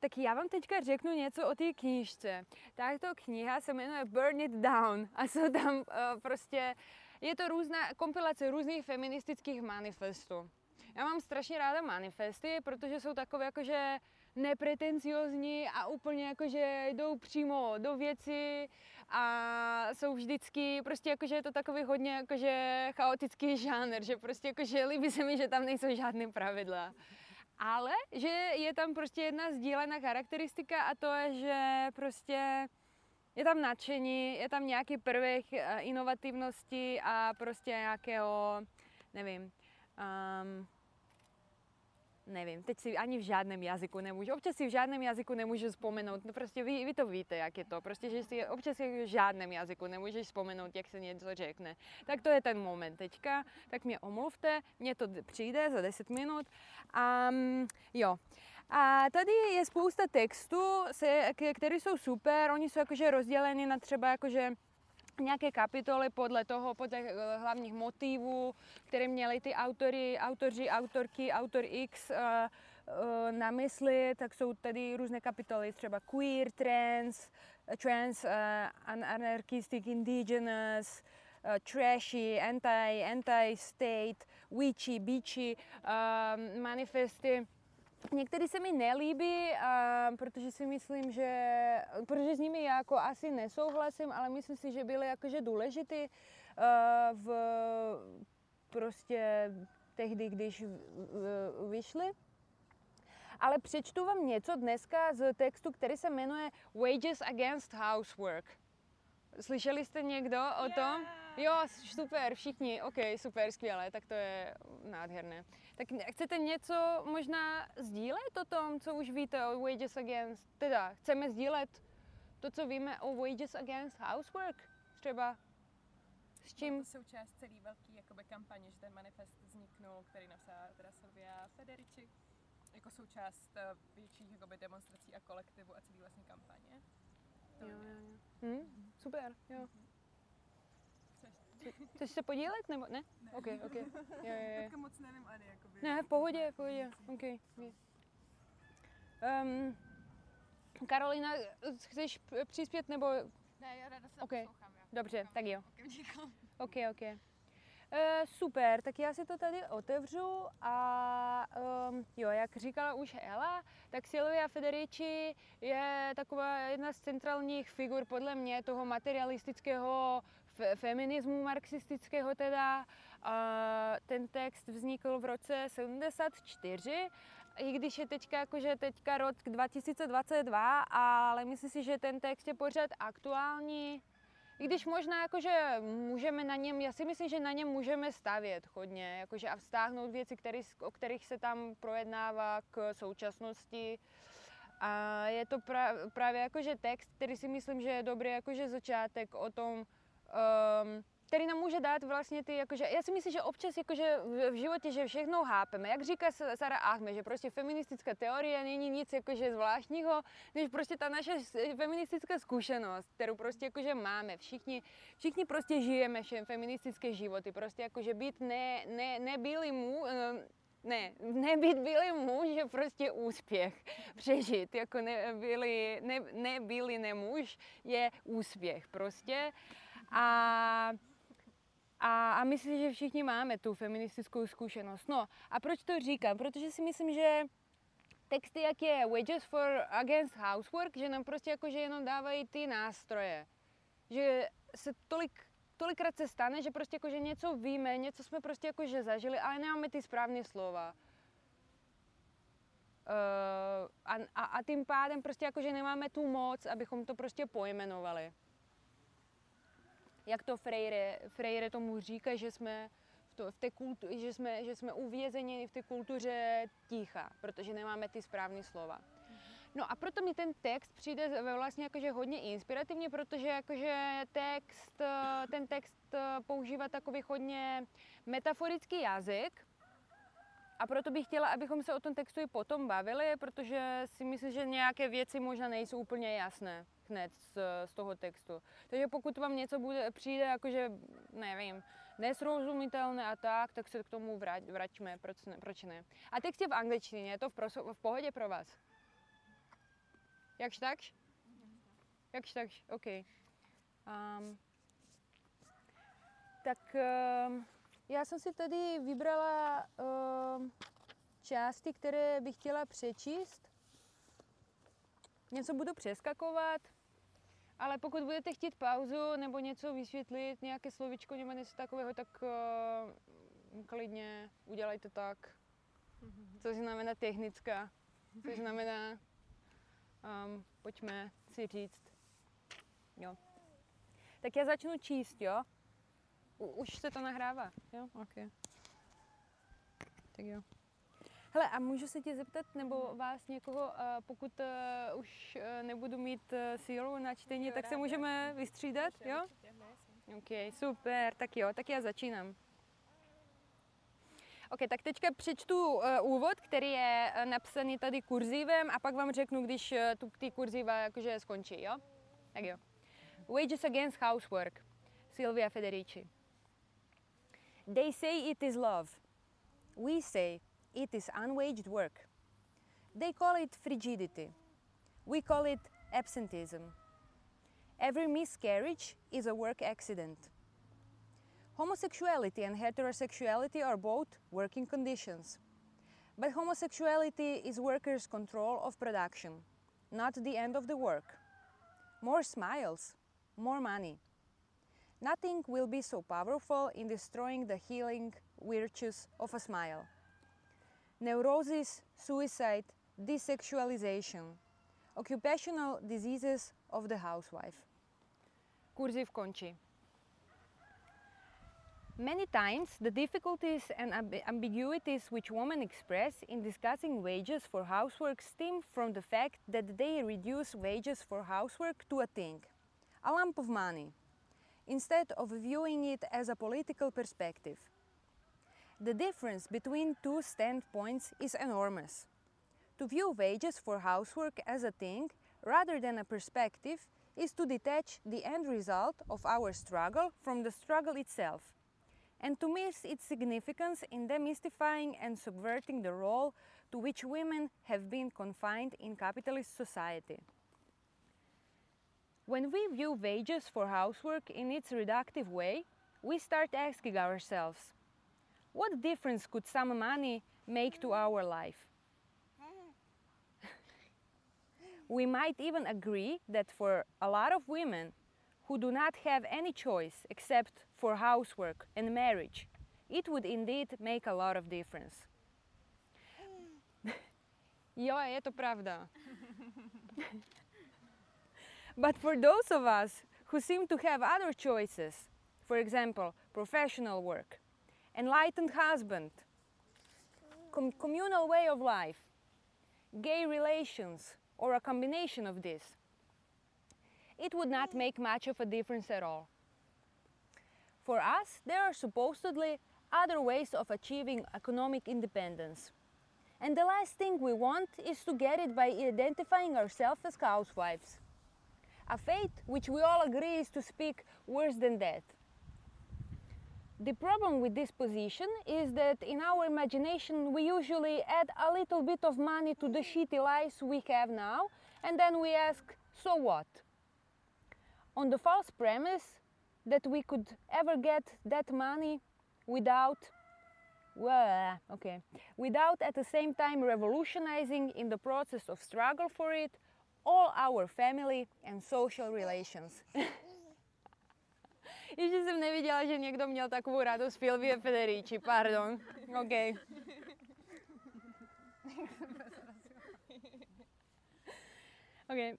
Tak já vám teďka řeknu něco o té knížce. Tato kniha se jmenuje Burn It Down a jsou tam uh, prostě, je to různá kompilace různých feministických manifestů. Já mám strašně ráda manifesty, protože jsou takové jakože nepretenciozní a úplně jakože jdou přímo do věci a jsou vždycky, prostě jakože je to takový hodně jakože chaotický žánr, že prostě jakože líbí se mi, že tam nejsou žádné pravidla. Ale že je tam prostě jedna sdílená charakteristika a to je, že prostě je tam nadšení, je tam nějaký prvek eh, inovativnosti a prostě nějakého, nevím, um, nevím, teď si ani v žádném jazyku nemůžu, občas si v žádném jazyku nemůžu vzpomenout, no prostě vy, vy to víte, jak je to, prostě, že si občas v žádném jazyku nemůžeš vzpomenout, jak se něco řekne. Tak to je ten moment teďka, tak mě omluvte, mně to přijde za 10 minut. Um, jo. A tady je spousta textů, které jsou super, oni jsou jakože rozděleny na třeba jakože nějaké kapitoly podle toho, podle eh, hlavních motivů, které měli ty autory, autoři, autorky, autor X uh, uh, na mysli, tak jsou tady různé kapitoly, třeba queer, trans, trans, anarchistic, indigenous, trashy, anti, anti-state, witchy, beachy, manifesty Některý se mi nelíbí, a, protože si myslím, že, protože s nimi já jako asi nesouhlasím, ale myslím si, že byly jakože důležitý v prostě tehdy, když vyšly. Ale přečtu vám něco dneska z textu, který se jmenuje Wages Against Housework. Slyšeli jste někdo o tom? Jo, super, všichni, ok, super, skvělé, tak to je nádherné. Tak chcete něco možná sdílet o tom, co už víte o Wages Against, teda chceme sdílet to, co víme o Wages Against Housework třeba? S čím? To součást celý velký jakoby, kampaně, že ten manifest vzniknul, který napsala teda Silvia Federici, jako součást eh, větších jakoby, demonstrací a kolektivu a celý vlastně kampaně. To jo, jo, jo. Hmm, super, jo. Mm-hmm. Chceš se podílet, nebo ne? Ne. Ok, ok. Jo, jo, jo. moc nevím ani, jakoby. Ne, v pohodě, v pohodě. Ok. Um, Karolina, chceš přispět, nebo... Ne, já ráda se okay. poslouchám. Já. Dobře, tak jo. Ok, ok. Uh, super, tak já si to tady otevřu a um, jo, jak říkala už Ela, tak Silvia Federici je taková jedna z centrálních figur podle mě toho materialistického feminismu marxistického teda. Ten text vznikl v roce 74, i když je teďka jakože teďka rok 2022, ale myslím si, že ten text je pořád aktuální. I když možná jakože můžeme na něm, já si myslím, že na něm můžeme stavět hodně, jakože a vztáhnout věci, který, o kterých se tam projednává k současnosti. A je to pra, právě jakože text, který si myslím, že je dobrý jakože začátek o tom, um, který nám může dát vlastně ty, jakože, já si myslím, že občas jakože v, životě, že všechno hápeme, jak říká Sara Ahmed, že prostě feministická teorie není nic jakože zvláštního, než prostě ta naše feministická zkušenost, kterou prostě jakože máme, všichni, všichni prostě žijeme všem feministické životy, prostě jakože být ne, ne, nebylý mu, ne, nebýt bílý muž je prostě úspěch. Přežít jako nebylý, ne, nebylý nemuž je úspěch prostě. A, a, a myslím, že všichni máme tu feministickou zkušenost. No a proč to říkám? Protože si myslím, že texty, jak je Wages for Against Housework, že nám prostě jakože jenom dávají ty nástroje. Že se tolik tolikrát se stane, že prostě jakože něco víme, něco jsme prostě jakože zažili, ale nemáme ty správné slova. Uh, a, a, a tím pádem prostě jakože nemáme tu moc, abychom to prostě pojmenovali jak to Freire, Freire tomu říká, že jsme v, to, v té kultu, že jsme, že jsme uvězeni v té kultuře ticha, protože nemáme ty správné slova. No a proto mi ten text přijde vlastně jakože hodně inspirativně, protože jakože text, ten text používá takový hodně metaforický jazyk, a proto bych chtěla, abychom se o tom textu i potom bavili, protože si myslím, že nějaké věci možná nejsou úplně jasné hned z, z toho textu. Takže pokud vám něco bude, přijde jakože, nevím, nesrozumitelné a tak, tak se k tomu vrať, vraťme, proč ne, proč ne. A text je v angličtině, je to v, proso, v pohodě pro vás? Jakž takž? Jakž takž, OK. Um, tak um, já jsem si tady vybrala um, části, které bych chtěla přečíst. Něco budu přeskakovat, ale pokud budete chtít pauzu nebo něco vysvětlit, nějaké slovičko nebo něco takového, tak uh, klidně udělejte tak. Což znamená technická, což znamená, um, pojďme si říct. Jo. Tak já začnu číst, jo? U, už se to nahrává, jo? OK. Tak jo. Hele, a můžu se tě zeptat, nebo vás někoho, uh, pokud uh, už uh, nebudu mít sílu na čtení, jo, tak se můžeme vystřídat, jo? OK, super, tak jo, tak já začínám. OK, tak teďka přečtu uh, úvod, který je uh, napsaný tady kurzivem a pak vám řeknu, když uh, tu, ty kurziva jakože skončí, jo? Tak jo. Wages Against Housework, Silvia Federici. They say it is love. We say it is unwaged work. They call it frigidity. We call it absenteeism. Every miscarriage is a work accident. Homosexuality and heterosexuality are both working conditions. But homosexuality is workers' control of production, not the end of the work. More smiles, more money. Nothing will be so powerful in destroying the healing virtues of a smile. Neurosis, suicide, desexualization, occupational diseases of the housewife. Kurziv končí. Many times, the difficulties and amb- ambiguities which women express in discussing wages for housework stem from the fact that they reduce wages for housework to a thing, a lump of money, instead of viewing it as a political perspective. The difference between two standpoints is enormous. To view wages for housework as a thing rather than a perspective is to detach the end result of our struggle from the struggle itself and to miss its significance in demystifying and subverting the role to which women have been confined in capitalist society. When we view wages for housework in its reductive way, we start asking ourselves what difference could some money make to our life? we might even agree that for a lot of women who do not have any choice except for housework and marriage, it would indeed make a lot of difference. jo, je to pravda. but for those of us who seem to have other choices, for example, professional work, enlightened husband, com- communal way of life, gay relations, or a combination of this, it would not make much of a difference at all. For us, there are supposedly other ways of achieving economic independence. And the last thing we want is to get it by identifying ourselves as housewives. A fate which we all agree is to speak worse than death. The problem with this position is that in our imagination we usually add a little bit of money to the shitty lives we have now and then we ask, so what? On the false premise that we could ever get that money without well, okay, without at the same time revolutionizing in the process of struggle for it all our family and social relations. Ještě jsem neviděla, že někdo měl takovou radost Silvie Federici, pardon. OK. okay.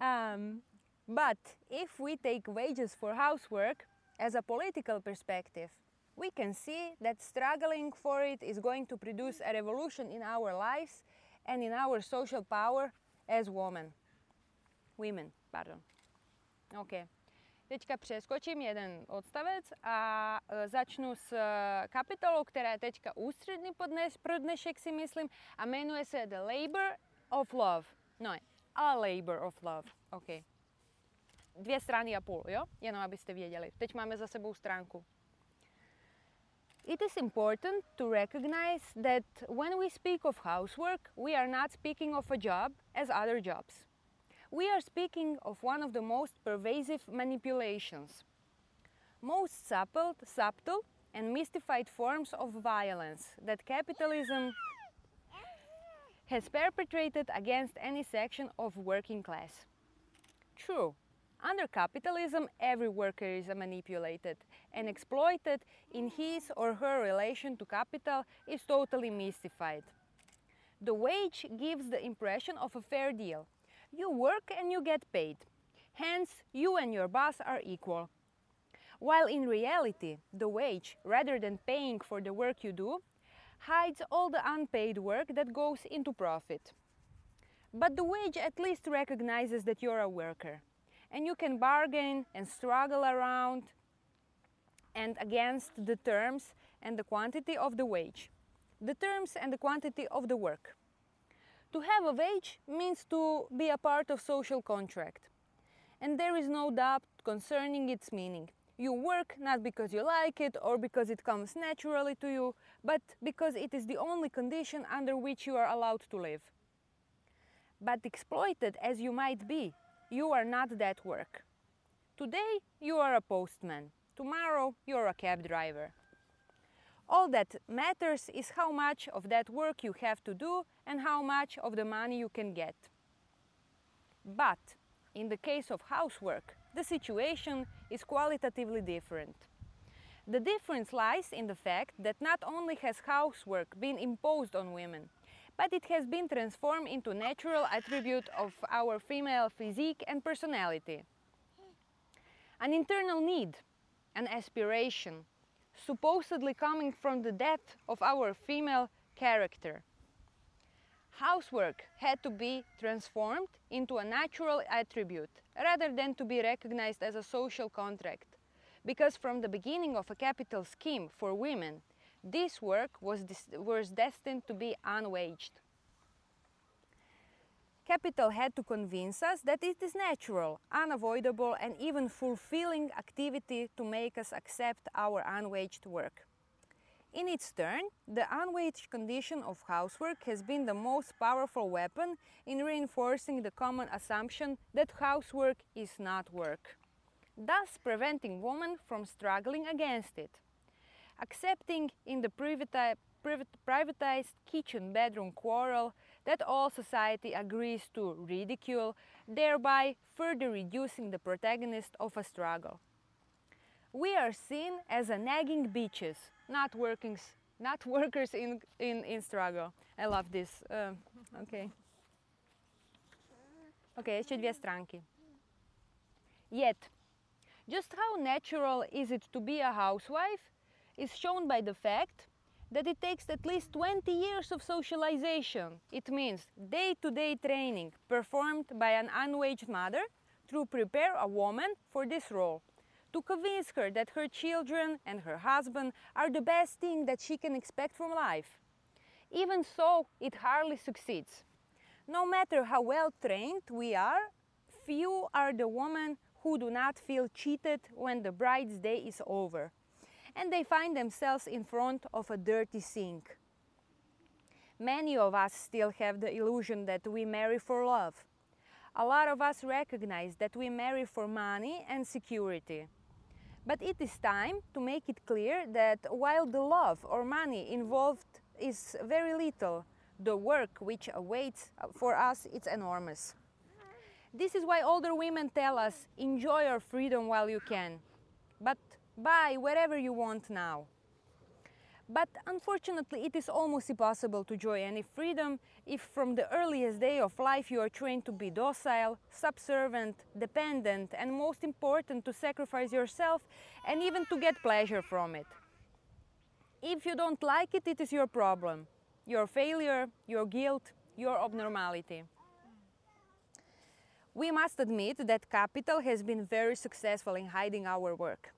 Um, but if we take wages for housework as a political perspective, we can see that struggling for it is going to produce a revolution in our lives and in our social power as women. Women, pardon. OK. Teďka přeskočím jeden odstavec a e, začnu s e, kapitolou, která je teďka ústřední pro dnešek si myslím a jmenuje se The Labor of Love. No, A Labor of Love. OK. Dvě strany a půl, jo? Jenom abyste věděli. Teď máme za sebou stránku. It is important to recognize that when we speak of housework, we are not speaking of a job as other jobs. We are speaking of one of the most pervasive manipulations, most subtle, subtle and mystified forms of violence that capitalism has perpetrated against any section of working class. True, under capitalism, every worker is manipulated and exploited in his or her relation to capital is totally mystified. The wage gives the impression of a fair deal. You work and you get paid. Hence, you and your boss are equal. While in reality, the wage, rather than paying for the work you do, hides all the unpaid work that goes into profit. But the wage at least recognizes that you're a worker and you can bargain and struggle around and against the terms and the quantity of the wage, the terms and the quantity of the work. To have a wage means to be a part of social contract. And there is no doubt concerning its meaning. You work not because you like it or because it comes naturally to you, but because it is the only condition under which you are allowed to live. But exploited as you might be, you are not that work. Today you are a postman, tomorrow you are a cab driver. All that matters is how much of that work you have to do and how much of the money you can get. But in the case of housework, the situation is qualitatively different. The difference lies in the fact that not only has housework been imposed on women, but it has been transformed into natural attribute of our female physique and personality. An internal need, an aspiration, supposedly coming from the depth of our female character. Housework had to be transformed into a natural attribute rather than to be recognized as a social contract. Because from the beginning of a capital scheme for women, this work was, was destined to be unwaged. Capital had to convince us that it is natural, unavoidable, and even fulfilling activity to make us accept our unwaged work. In its turn, the unwaged condition of housework has been the most powerful weapon in reinforcing the common assumption that housework is not work, thus preventing women from struggling against it. Accepting in the privatized kitchen bedroom quarrel that all society agrees to ridicule, thereby further reducing the protagonist of a struggle. We are seen as a nagging bitches, not, workings, not workers in, in, in struggle. I love this. Uh, okay. Okay, ešte dvě stránky. Yet, just how natural is it to be a housewife is shown by the fact that it takes at least 20 years of socialization. It means day to day training performed by an unwaged mother to prepare a woman for this role, to convince her that her children and her husband are the best thing that she can expect from life. Even so, it hardly succeeds. No matter how well trained we are, few are the women who do not feel cheated when the bride's day is over and they find themselves in front of a dirty sink. Many of us still have the illusion that we marry for love. A lot of us recognize that we marry for money and security. But it is time to make it clear that while the love or money involved is very little, the work which awaits for us is enormous. This is why older women tell us enjoy your freedom while you can. But buy whatever you want now. But unfortunately, it is almost impossible to enjoy any freedom if from the earliest day of life you are trained to be docile, subservient, dependent, and most important, to sacrifice yourself and even to get pleasure from it. If you don't like it, it is your problem, your failure, your guilt, your abnormality. We must admit that capital has been very successful in hiding our work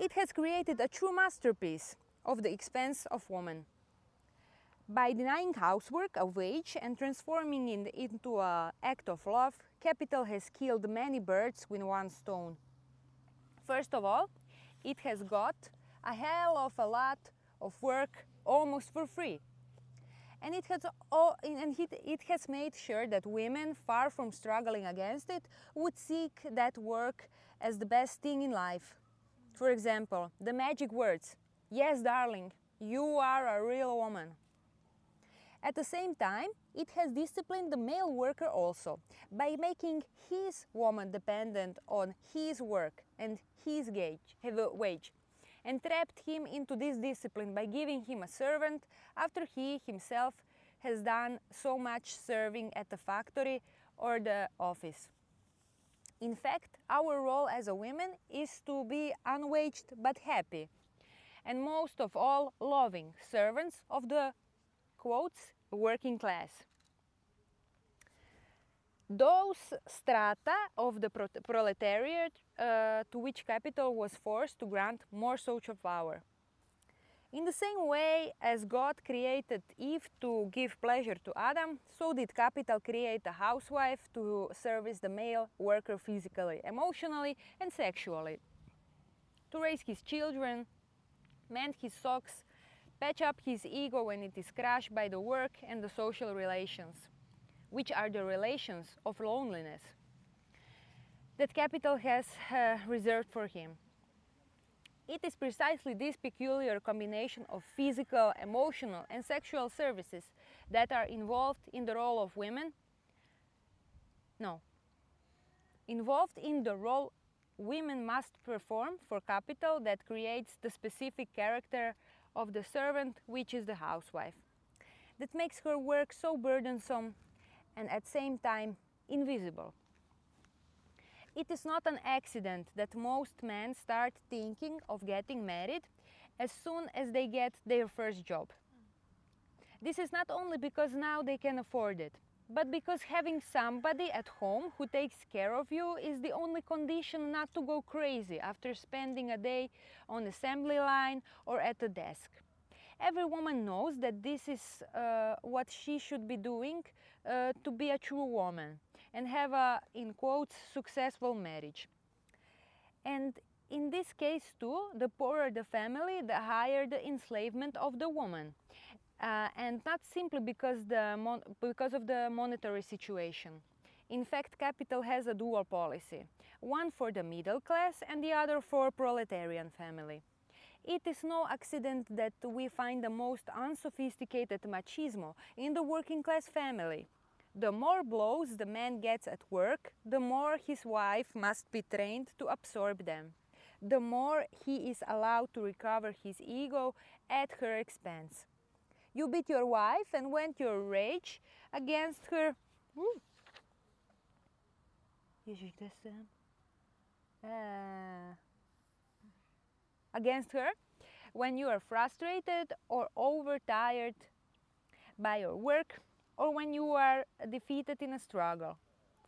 it has created a true masterpiece of the expense of woman. By denying housework a wage and transforming it into an act of love, capital has killed many birds with one stone. First of all, it has got a hell of a lot of work almost for free. And it has, and it has made sure that women, far from struggling against it, would seek that work as the best thing in life. For example, the magic words, Yes, darling, you are a real woman. At the same time, it has disciplined the male worker also by making his woman dependent on his work and his gauge, wage, and trapped him into this discipline by giving him a servant after he himself has done so much serving at the factory or the office. In fact, our role as a woman is to be unwaged but happy, and most of all, loving servants of the quotes working class. Those strata of the proletariat uh, to which capital was forced to grant more social power. In the same way as God created Eve to give pleasure to Adam, so did capital create a housewife to service the male worker physically, emotionally, and sexually, to raise his children, mend his socks, patch up his ego when it is crushed by the work and the social relations, which are the relations of loneliness that capital has uh, reserved for him. It is precisely this peculiar combination of physical, emotional, and sexual services that are involved in the role of women. No. Involved in the role women must perform for capital that creates the specific character of the servant, which is the housewife. That makes her work so burdensome and at the same time invisible. It is not an accident that most men start thinking of getting married as soon as they get their first job. This is not only because now they can afford it, but because having somebody at home who takes care of you is the only condition not to go crazy after spending a day on assembly line or at a desk. Every woman knows that this is uh, what she should be doing uh, to be a true woman and have a, in quotes, successful marriage. And in this case too, the poorer the family, the higher the enslavement of the woman uh, and not simply because, the because of the monetary situation. In fact, capital has a dual policy, one for the middle class and the other for proletarian family. It is no accident that we find the most unsophisticated machismo in the working class family. The more blows the man gets at work, the more his wife must be trained to absorb them. The more he is allowed to recover his ego at her expense. You beat your wife and vent your rage against her. Uh, against her when you are frustrated or overtired by your work or when you are defeated in a struggle.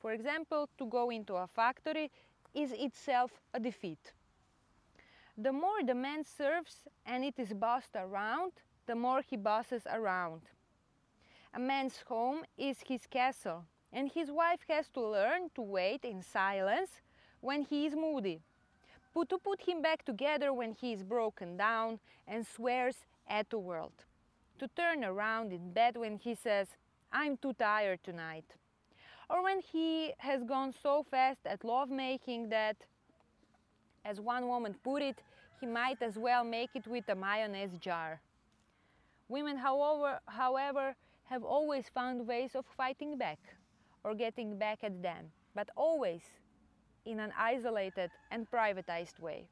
For example, to go into a factory is itself a defeat. The more the man serves and it is bossed around, the more he bosses around. A man's home is his castle, and his wife has to learn to wait in silence when he is moody, put to put him back together when he is broken down and swears at the world, to turn around in bed when he says, I'm too tired tonight, or when he has gone so fast at lovemaking that, as one woman put it, he might as well make it with a mayonnaise jar. Women, however, however, have always found ways of fighting back or getting back at them, but always in an isolated and privatized way.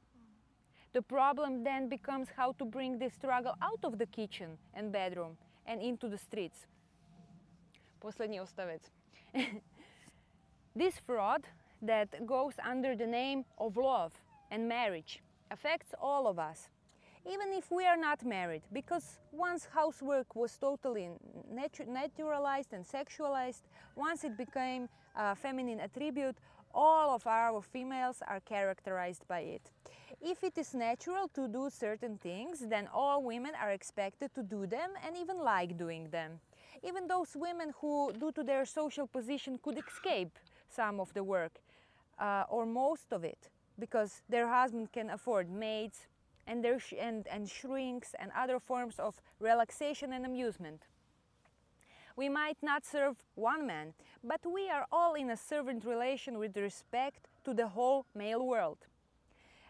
The problem then becomes how to bring this struggle out of the kitchen and bedroom and into the streets. Poslední ostavec. this fraud that goes under the name of love and marriage affects all of us even if we are not married, because once housework was totally natu naturalized and sexualized, once it became a feminine attribute, all of our females are characterized by it. If it is natural to do certain things, then all women are expected to do them and even like doing them. Even those women who, due to their social position, could escape some of the work uh, or most of it because their husband can afford maids, and, sh and, and shrinks and other forms of relaxation and amusement. We might not serve one man, but we are all in a servant relation with respect to the whole male world.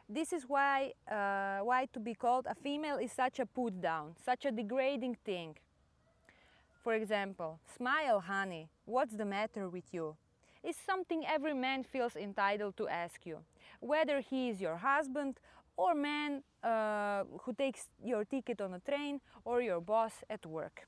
This is why, uh, why to be called a female is such a put down, such a degrading thing. For example, smile, honey, what's the matter with you? Is something every man feels entitled to ask you, whether he is your husband or man uh, who takes your ticket on a train or your boss at work.